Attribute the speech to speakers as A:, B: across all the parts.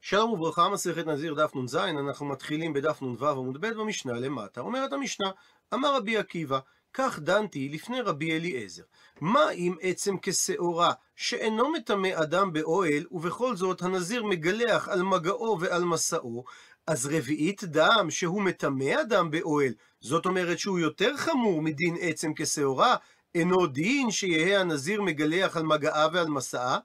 A: שלום וברכה, מסכת נזיר דף נ"ז, אנחנו מתחילים בדף נ"ו עמוד ב' במשנה למטה. אומרת המשנה, אמר רבי עקיבא, כך דנתי לפני רבי אליעזר. מה אם עצם כשעורה, שאינו מטמא אדם באוהל, ובכל זאת הנזיר מגלח על מגעו ועל מסעו, אז רביעית דם שהוא מטמא אדם באוהל, זאת אומרת שהוא יותר חמור מדין עצם כשעורה, אינו דין שיהא הנזיר מגלח על מגעה ועל מסעה?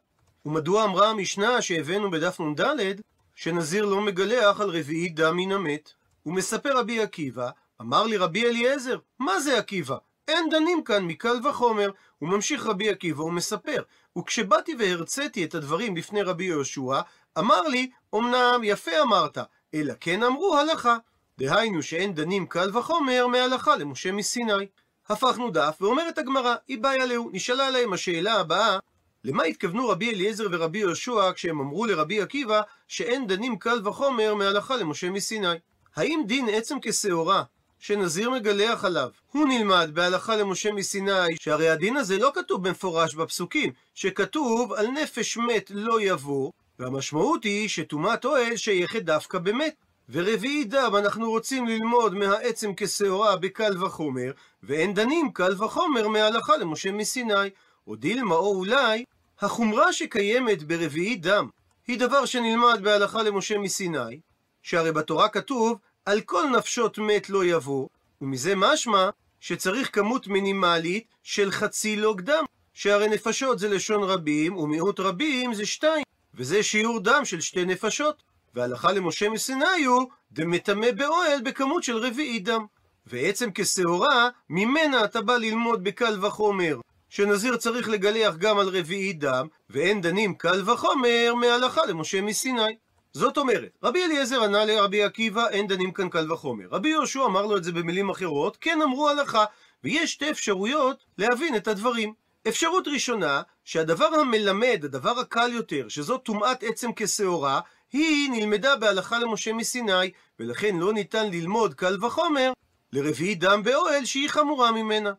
A: ומדוע אמרה המשנה שהבאנו בדף נ"ד, שנזיר לא מגלח על רביעית דם מן המת? ומספר רבי עקיבא, אמר לי רבי אליעזר, מה זה עקיבא? אין דנים כאן מקל וחומר. הוא ממשיך רבי עקיבא ומספר, וכשבאתי והרציתי את הדברים בפני רבי יהושע, אמר לי, אמנם יפה אמרת, אלא כן אמרו הלכה. דהיינו שאין דנים קל וחומר מהלכה למשה מסיני. הפכנו דף, ואומרת הגמרא, איבאי עליהו, נשאלה להם השאלה הבאה, למה התכוונו רבי אליעזר ורבי יהושע כשהם אמרו לרבי עקיבא שאין דנים קל וחומר מהלכה למשה מסיני? האם דין עצם כשעורה שנזיר מגלח עליו, הוא נלמד בהלכה למשה מסיני, שהרי הדין הזה לא כתוב במפורש בפסוקים, שכתוב על נפש מת לא יבוא, והמשמעות היא שטומאת אוהל שייכת דווקא במת. ורביעי דם אנחנו רוצים ללמוד מהעצם כשעורה בקל וחומר, ואין דנים קל וחומר מההלכה למשה מסיני. או דילמה או אולי, החומרה שקיימת ברביעי דם היא דבר שנלמד בהלכה למשה מסיני, שהרי בתורה כתוב על כל נפשות מת לא יבוא, ומזה משמע שצריך כמות מינימלית של חצי לוג דם, שהרי נפשות זה לשון רבים, ומיעוט רבים זה שתיים, וזה שיעור דם של שתי נפשות. והלכה למשה מסיני הוא דמטמא באוהל בכמות של רביעי דם. ועצם כשעורה, ממנה אתה בא ללמוד בקל וחומר, שנזיר צריך לגלח גם על רביעי דם, ואין דנים קל וחומר מהלכה למשה מסיני. זאת אומרת, רבי אליעזר ענה לרבי עקיבא, אין דנים כאן קל וחומר. רבי יהושע אמר לו את זה במילים אחרות, כן אמרו הלכה. ויש שתי אפשרויות להבין את הדברים. אפשרות ראשונה, שהדבר המלמד, הדבר הקל יותר, שזאת טומאת עצם כשעורה, היא נלמדה בהלכה למשה מסיני, ולכן לא ניתן ללמוד קל וחומר לרביעי דם באוהל שהיא חמורה ממנה.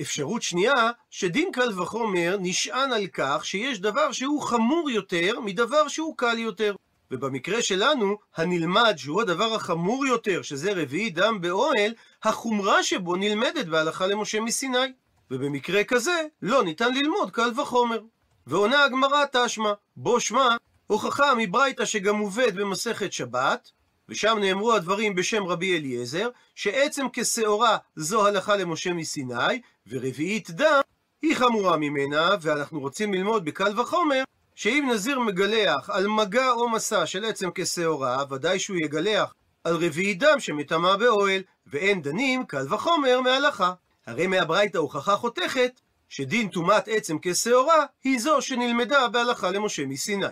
A: אפשרות שנייה, שדין קל וחומר נשען על כך שיש דבר שהוא חמור יותר מדבר שהוא קל יותר. ובמקרה שלנו, הנלמד שהוא הדבר החמור יותר, שזה רביעי דם באוהל, החומרה שבו נלמדת בהלכה למשה מסיני. ובמקרה כזה, לא ניתן ללמוד קל וחומר. ועונה הגמרא תשמע, בו שמע, הוכחה מברייתא שגם מובאת במסכת שבת, ושם נאמרו הדברים בשם רבי אליעזר, שעצם כשעורה זו הלכה למשה מסיני, ורביעית דם היא חמורה ממנה, ואנחנו רוצים ללמוד בקל וחומר, שאם נזיר מגלח על מגע או מסע של עצם כשעורה, ודאי שהוא יגלח על רביעית דם שמטמא באוהל, ואין דנים קל וחומר מהלכה. הרי מהברייתא הוכחה חותכת, שדין טומאת עצם כשעורה, היא זו שנלמדה בהלכה למשה מסיני.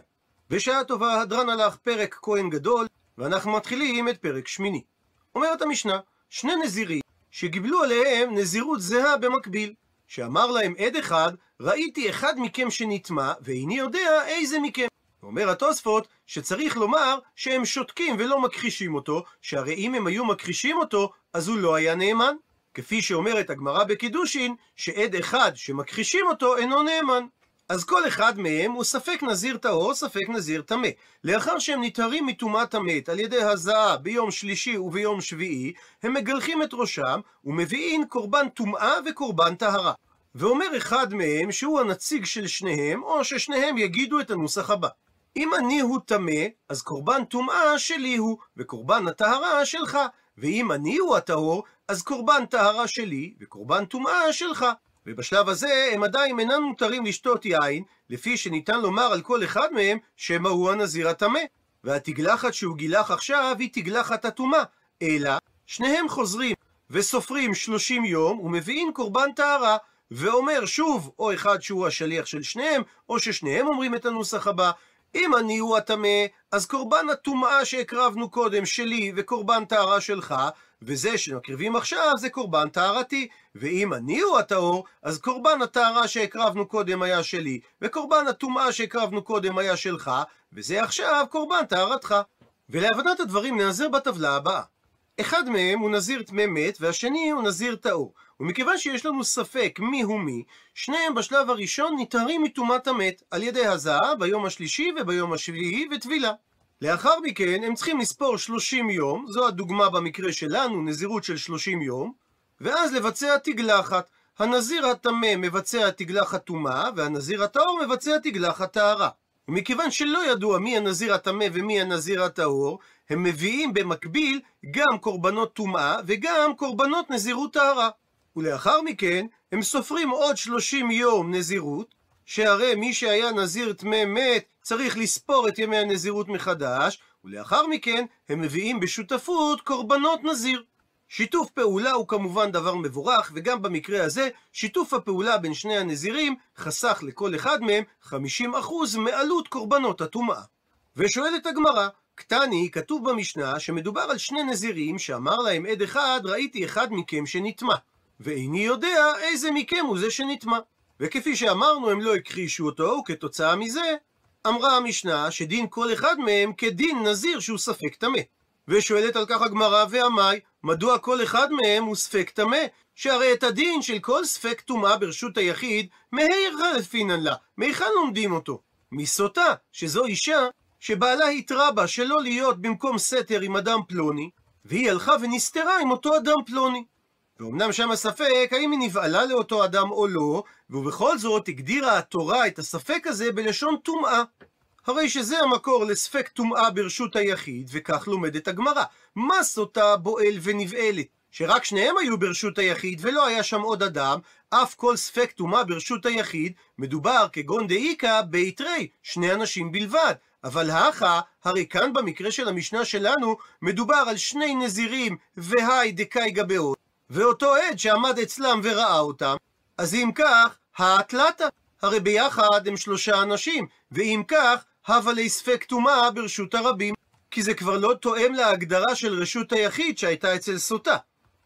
A: בשעה טובה הדרן הלך פרק כהן גדול, ואנחנו מתחילים את פרק שמיני. אומרת המשנה, שני נזירים שגיבלו עליהם נזירות זהה במקביל, שאמר להם עד אחד, ראיתי אחד מכם שנטמע, ואיני יודע איזה מכם. אומר התוספות שצריך לומר שהם שותקים ולא מכחישים אותו, שהרי אם הם היו מכחישים אותו, אז הוא לא היה נאמן. כפי שאומרת הגמרא בקידושין, שעד אחד שמכחישים אותו אינו נאמן. אז כל אחד מהם הוא ספק נזיר טהור, ספק נזיר טמא. לאחר שהם נטהרים מטומאת המת על ידי הזעה ביום שלישי וביום שביעי, הם מגלחים את ראשם ומביאים קורבן טומאה וקורבן טהרה. ואומר אחד מהם שהוא הנציג של שניהם, או ששניהם יגידו את הנוסח הבא. אם אני הוא טמא, אז קורבן טומאה שלי הוא, וקורבן הטהרה שלך. ואם אני הוא הטהור, אז קורבן טהרה שלי, וקורבן טומאה שלך. ובשלב הזה הם עדיין אינם מותרים לשתות יין, לפי שניתן לומר על כל אחד מהם שמא הוא הנזיר הטמא. והתגלחת שהוא גילח עכשיו היא תגלחת הטומאה, אלא שניהם חוזרים וסופרים שלושים יום ומביאים קורבן טהרה, ואומר שוב, או אחד שהוא השליח של שניהם, או ששניהם אומרים את הנוסח הבא, אם אני הוא הטמא, אז קורבן הטומאה שהקרבנו קודם שלי וקורבן טהרה שלך, וזה שמקריבים עכשיו זה קורבן טהרתי. ואם אני הוא הטהור, אז קורבן הטהרה שהקרבנו קודם היה שלי, וקורבן הטומאה שהקרבנו קודם היה שלך, וזה עכשיו קורבן טהרתך. ולהבנת הדברים נעזר בטבלה הבאה. אחד מהם הוא נזיר טמא מת, והשני הוא נזיר טהור. ומכיוון שיש לנו ספק מי הוא מי, שניהם בשלב הראשון נטהרים מטומאת המת, על ידי הזעה ביום השלישי וביום השביעי וטבילה. לאחר מכן הם צריכים לספור 30 יום, זו הדוגמה במקרה שלנו, נזירות של 30 יום, ואז לבצע תגלחת. הנזיר הטמא מבצע תגלחת טומאה, והנזיר הטהור מבצע תגלחת טהרה. ומכיוון שלא ידוע מי הנזיר הטמא ומי הנזיר הטהור, הם מביאים במקביל גם קורבנות טומאה וגם קורבנות נזירות טהרה. ולאחר מכן הם סופרים עוד 30 יום נזירות, שהרי מי שהיה נזיר טמא מת צריך לספור את ימי הנזירות מחדש, ולאחר מכן הם מביאים בשותפות קורבנות נזיר. שיתוף פעולה הוא כמובן דבר מבורך, וגם במקרה הזה, שיתוף הפעולה בין שני הנזירים חסך לכל אחד מהם 50% מעלות קורבנות הטומאה. ושואלת הגמרא, קטני, כתוב במשנה שמדובר על שני נזירים שאמר להם עד אחד, ראיתי אחד מכם שנטמע, ואיני יודע איזה מכם הוא זה שנטמע. וכפי שאמרנו, הם לא הכחישו אותו, וכתוצאה מזה, אמרה המשנה שדין כל אחד מהם כדין נזיר שהוא ספק טמא. ושואלת על כך הגמרא ועמי, מדוע כל אחד מהם הוא ספק טמא? שהרי את הדין של כל ספק טומאה ברשות היחיד, מהיכא לפינן לה, מהיכן לומדים אותו? מסוטה, שזו אישה שבעלה התרה בה שלא להיות במקום סתר עם אדם פלוני, והיא הלכה ונסתרה עם אותו אדם פלוני. ואומנם שם הספק האם היא נבעלה לאותו אדם או לא, ובכל זאת הגדירה התורה את הספק הזה בלשון טומאה. הרי שזה המקור לספק טומאה ברשות היחיד, וכך לומדת הגמרא. מה סוטה בועל ונבעלת? שרק שניהם היו ברשות היחיד ולא היה שם עוד אדם, אף כל ספק טומאה ברשות היחיד, מדובר כגון דאיקה ביתרי, שני אנשים בלבד. אבל האחה, הרי כאן במקרה של המשנה שלנו, מדובר על שני נזירים והי דקאי גבאות, ואותו עד שעמד אצלם וראה אותם, אז אם כך, האטלטה, הרי ביחד הם שלושה אנשים, ואם כך, הווה לי ספק טומאה ברשות הרבים, כי זה כבר לא תואם להגדרה של רשות היחיד שהייתה אצל סוטה.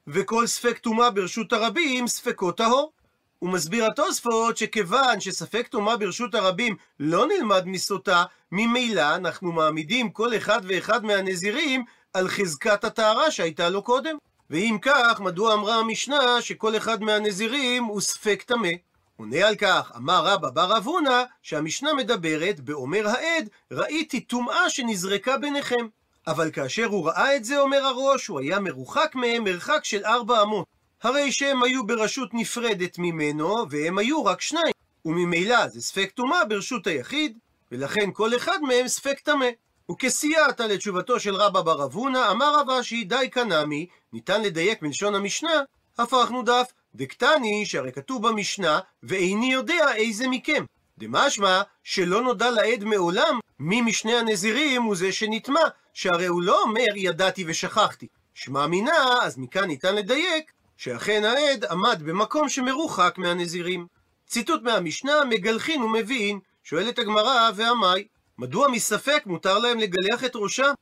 A: וכל ספק טומאה ברשות הרבים, ספקו טהור. הוא מסביר התוספות שכיוון שספק טומאה ברשות הרבים לא נלמד מסוטה, ממילא אנחנו מעמידים כל אחד ואחד מהנזירים על חזקת הטהרה שהייתה לו קודם. ואם כך, מדוע אמרה המשנה שכל אחד מהנזירים הוא ספק טמא? עונה על כך, אמר רבא בר אבונה, שהמשנה מדברת, באומר העד, ראיתי טומאה שנזרקה ביניכם. אבל כאשר הוא ראה את זה, אומר הראש, הוא היה מרוחק מהם מרחק של ארבע אמות. הרי שהם היו ברשות נפרדת ממנו, והם היו רק שניים. וממילא זה ספק טומאה ברשות היחיד, ולכן כל אחד מהם ספק טמא. וכסייעתא לתשובתו של רבא בר אבונה, אמר רבא שהיא די קנמי, ניתן לדייק בלשון המשנה, הפכנו דף, דקטני, שהרי כתוב במשנה, ואיני יודע איזה מכם. דמשמע, שלא נודע לעד מעולם מי משני הנזירים הוא זה שנטמע, שהרי הוא לא אומר ידעתי ושכחתי. שמע מינה, אז מכאן ניתן לדייק, שאכן העד עמד במקום שמרוחק מהנזירים. ציטוט מהמשנה, מגלחין ומבין, שואלת הגמרא ועמי, מדוע מספק מותר להם לגלח את ראשם?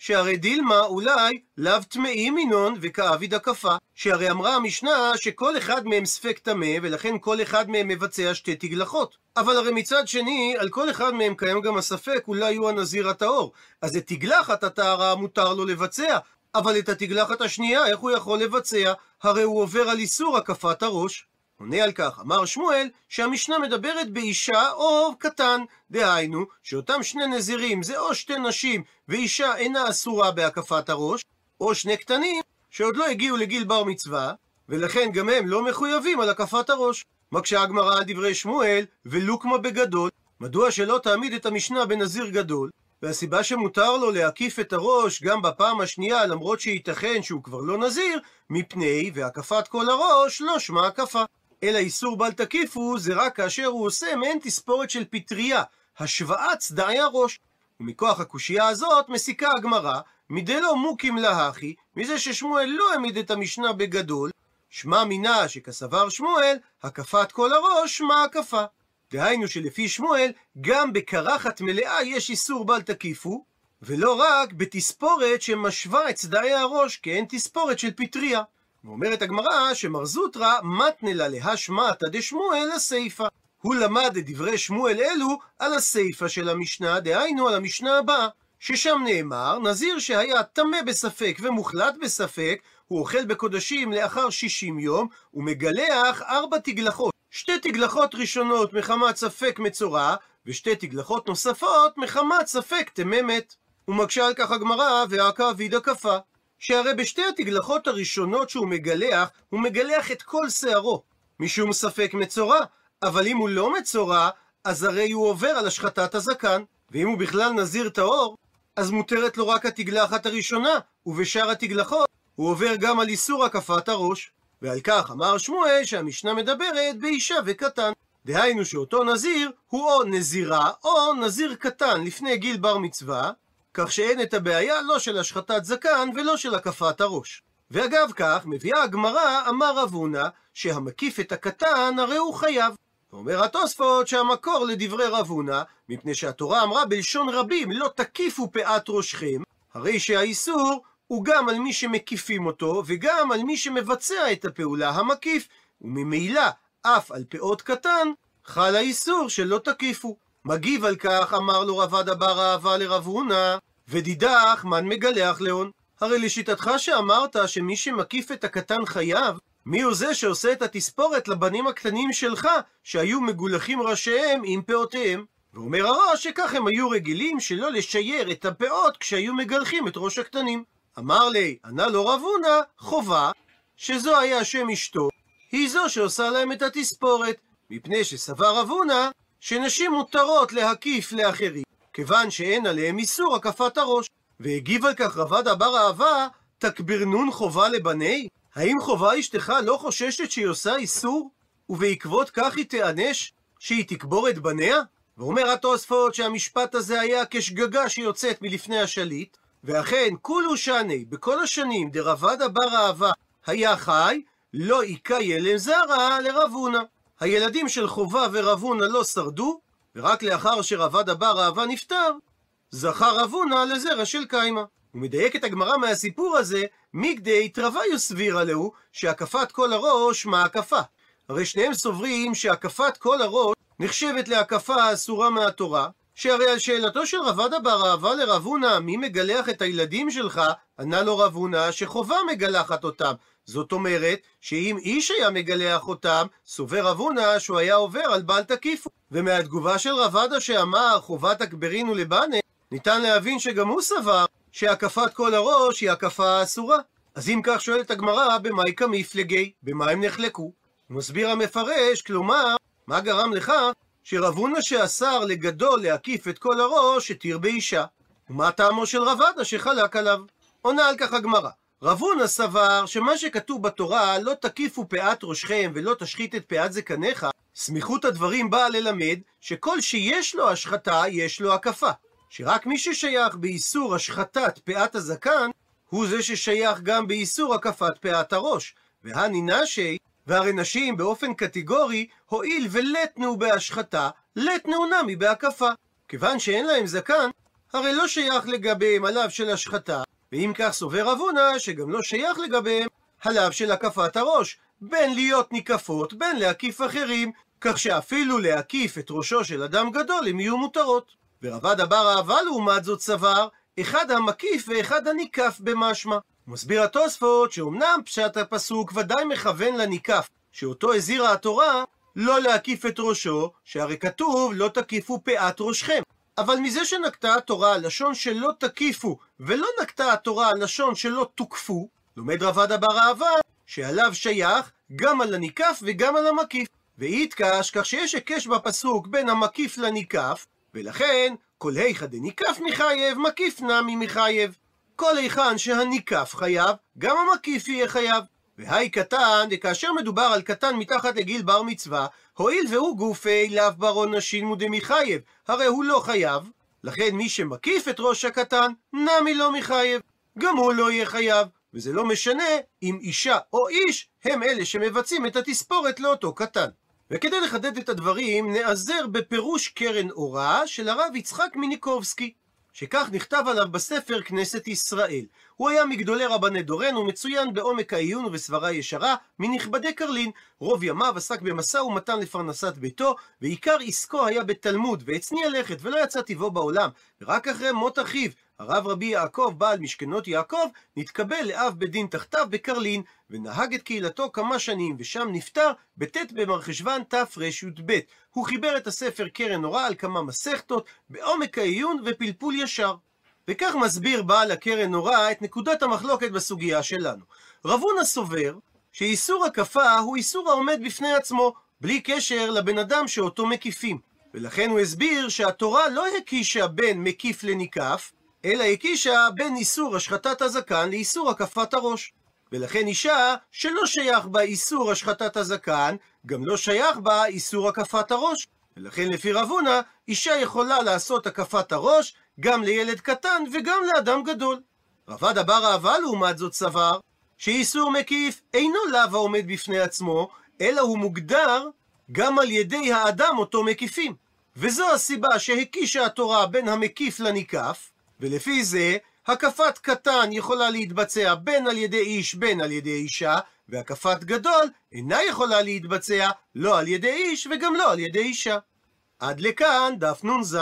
A: שהרי דילמה אולי לאו טמאים מינון וכאביד הקפה. שהרי אמרה המשנה שכל אחד מהם ספק טמא ולכן כל אחד מהם מבצע שתי תגלחות. אבל הרי מצד שני, על כל אחד מהם קיים גם הספק אולי הוא הנזיר הטהור. אז את תגלחת הטהרה מותר לו לבצע, אבל את התגלחת השנייה איך הוא יכול לבצע? הרי הוא עובר על איסור הקפת הראש. עונה על כך, אמר שמואל, שהמשנה מדברת באישה או קטן. דהיינו, שאותם שני נזירים זה או שתי נשים ואישה אינה אסורה בהקפת הראש, או שני קטנים שעוד לא הגיעו לגיל בר מצווה, ולכן גם הם לא מחויבים על הקפת הראש. מקשה הגמרא על דברי שמואל, ולוקמה בגדול, מדוע שלא תעמיד את המשנה בנזיר גדול? והסיבה שמותר לו להקיף את הראש גם בפעם השנייה, למרות שייתכן שהוא כבר לא נזיר, מפני והקפת כל הראש לא שמה הקפה. אלא איסור בל תקיפו זה רק כאשר הוא עושה מעין תספורת של פטריה, השוואת צדעי הראש. ומכוח הקושייה הזאת מסיקה הגמרא, מדלא מוקים להכי, מזה ששמואל לא העמיד את המשנה בגדול, שמע מינה שכסבר שמואל, הקפת כל הראש, שמה הקפה. דהיינו שלפי שמואל, גם בקרחת מלאה יש איסור בל תקיפו, ולא רק בתספורת שמשווה את צדעי הראש כאין תספורת של פטריה. ואומרת הגמרא שמר זוטרא מתנה לה להשמעתא דשמואל הסיפא. הוא למד את דברי שמואל אלו על הסיפא של המשנה, דהיינו על המשנה הבאה, ששם נאמר, נזיר שהיה טמא בספק ומוחלט בספק, הוא אוכל בקודשים לאחר שישים יום, ומגלח ארבע תגלחות. שתי תגלחות ראשונות מחמת ספק מצורע, ושתי תגלחות נוספות מחמת ספק תממת. ומקשה על כך הגמרא, והכה אבידא כפה. שהרי בשתי התגלחות הראשונות שהוא מגלח, הוא מגלח את כל שערו, משום ספק מצורע. אבל אם הוא לא מצורע, אז הרי הוא עובר על השחטת הזקן. ואם הוא בכלל נזיר טהור, אז מותרת לו רק התגלחת הראשונה, ובשאר התגלחות הוא עובר גם על איסור הקפת הראש. ועל כך אמר שמואל שהמשנה מדברת באישה וקטן. דהיינו שאותו נזיר הוא או נזירה או נזיר קטן לפני גיל בר מצווה, כך שאין את הבעיה לא של השחטת זקן ולא של הקפת הראש. ואגב כך, מביאה הגמרא, אמר רב הונא, שהמקיף את הקטן הרי הוא חייב. ואומר התוספות שהמקור לדברי רב הונא, מפני שהתורה אמרה בלשון רבים, לא תקיפו פאת ראשכם, הרי שהאיסור הוא גם על מי שמקיפים אותו, וגם על מי שמבצע את הפעולה המקיף, וממילא, אף על פאות קטן, חל האיסור שלא תקיפו. מגיב על כך אמר לו רבד אבר אהבה לרב הונא, ודידך מן מגלח לאון. הרי לשיטתך שאמרת שמי שמקיף את הקטן חייב, מי הוא זה שעושה את התספורת לבנים הקטנים שלך, שהיו מגולחים ראשיהם עם פאותיהם? ואומר הראש שכך הם היו רגילים שלא לשייר את הפאות כשהיו מגלחים את ראש הקטנים. אמר לי, ענה לו רב הונא, חובה, שזו היה שם אשתו, היא זו שעושה להם את התספורת, מפני שסבר רב הונא שנשים מותרות להקיף לאחרים, כיוון שאין עליהם איסור הקפת הראש. והגיב על כך רבד אבר אהבה, תקברנון חובה לבני? האם חובה אשתך לא חוששת שהיא עושה איסור, ובעקבות כך היא תיענש שהיא תקבור את בניה? ואומר התוספות שהמשפט הזה היה כשגגה שיוצאת מלפני השליט, ואכן כולו שני בכל השנים דרבד אבר אהבה היה חי, לא היכה ילם זרע לרב הונא. הילדים של חובה ורב הונא לא שרדו, ורק לאחר שרבד אבר אהבה נפטר, זכה רב הונא לזרע של מדייק את הגמרא מהסיפור הזה, מגדי תרוויו סבירה להו, שהקפת כל הראש מה הקפה. הרי שניהם סוברים שהקפת כל הראש נחשבת להקפה אסורה מהתורה, שהרי על שאלתו של רבד אבר אהבה לרב הונא, מי מגלח את הילדים שלך, ענה לו רב הונא שחובה מגלחת אותם. זאת אומרת, שאם איש היה מגלח אותם, סובר רב הונא שהוא היה עובר על בל תקיפו. ומהתגובה של רבדה שאמר חובת הקברינו לבנה, ניתן להבין שגם הוא סבר שהקפת כל הראש היא הקפה אסורה. אז אם כך שואלת הגמרא, במאי כמפלגי? במה הם נחלקו? מסביר המפרש, כלומר, מה גרם לכך שרב הונא שאסר לגדול להקיף את כל הראש, התיר באישה. ומה טעמו של רב עדה שחלק עליו? עונה על כך הגמרא. רב הונא סבר שמה שכתוב בתורה, לא תקיפו פאת ראשכם ולא תשחית את פאת זקניך, סמיכות הדברים באה ללמד שכל שיש לו השחתה, יש לו הקפה. שרק מי ששייך באיסור השחתת פאת הזקן, הוא זה ששייך גם באיסור הקפת פאת הראש. והני נשי, והרי נשים באופן קטגורי, הואיל ולתנו בהשחתה, לתנו נמי בהקפה. כיוון שאין להם זקן, הרי לא שייך לגביהם עליו של השחתה, ואם כך סובר רב הונא, שגם לא שייך לגביהם עליו של הקפת הראש, בין להיות ניקפות, בין להקיף אחרים, כך שאפילו להקיף את ראשו של אדם גדול הם יהיו מותרות. ורבד אבר אהבה לעומת זאת סבר, אחד המקיף ואחד הניקף במשמע. מסביר התוספות שאומנם פשט הפסוק ודאי מכוון לניקף, שאותו הזהירה התורה לא להקיף את ראשו, שהרי כתוב לא תקיפו פאת ראשכם. אבל מזה שנקטה התורה לשון שלא תקיפו, ולא נקטה התורה לשון שלא תוקפו, לומד רבד אבר אהבה שעליו שייך גם על הניקף וגם על המקיף. ואיתקש, כך שיש היקש בפסוק בין המקיף לניקף, ולכן כל היכא דניקף מחייב, מקיף נמי מחייב. כל היכן שהניקף חייב, גם המקיף יהיה חייב. והי קטן, וכאשר מדובר על קטן מתחת לגיל בר מצווה, הואיל והוא גופי לאו ברון נשים מודמחייב, הרי הוא לא חייב, לכן מי שמקיף את ראש הקטן, נמי לא מחייב. גם הוא לא יהיה חייב, וזה לא משנה אם אישה או איש הם אלה שמבצעים את התספורת לאותו קטן. וכדי לחדד את הדברים, נעזר בפירוש קרן אורה של הרב יצחק מיניקובסקי, שכך נכתב עליו בספר כנסת ישראל. הוא היה מגדולי רבני דורנו, מצוין בעומק העיון ובסברה ישרה, מנכבדי קרלין. רוב ימיו עסק במשא ומתן לפרנסת ביתו, ועיקר עסקו היה בתלמוד, והצניע לכת ולא יצא טבעו בעולם. ורק אחרי מות אחיו, הרב רבי יעקב, בעל משכנות יעקב, נתקבל לאב בית דין תחתיו בקרלין, ונהג את קהילתו כמה שנים, ושם נפטר בט' במרחשוון תרי"ב. הוא חיבר את הספר קרן אורה על כמה מסכתות, בעומק העיון ופלפול ישר. וכך מסביר בעל הקרן נורא את נקודת המחלוקת בסוגיה שלנו. רב הונא סובר שאיסור הקפה הוא איסור העומד בפני עצמו, בלי קשר לבן אדם שאותו מקיפים. ולכן הוא הסביר שהתורה לא הקישה בין מקיף לניקף, אלא הקישה בין איסור השחטת הזקן לאיסור הקפת הראש. ולכן אישה שלא שייך בה איסור השחטת הזקן, גם לא שייך בה איסור הקפת הראש. ולכן לפי רב הונא, אישה יכולה לעשות הקפת הראש גם לילד קטן וגם לאדם גדול. רבד אבר אהבה לעומת זאת סבר, שאיסור מקיף אינו לאו העומד בפני עצמו, אלא הוא מוגדר גם על ידי האדם אותו מקיפים. וזו הסיבה שהקישה התורה בין המקיף לניקף, ולפי זה הקפת קטן יכולה להתבצע בין על ידי איש בין על ידי אישה, והקפת גדול אינה יכולה להתבצע לא על ידי איש וגם לא על ידי אישה. עד לכאן דף נ"ז.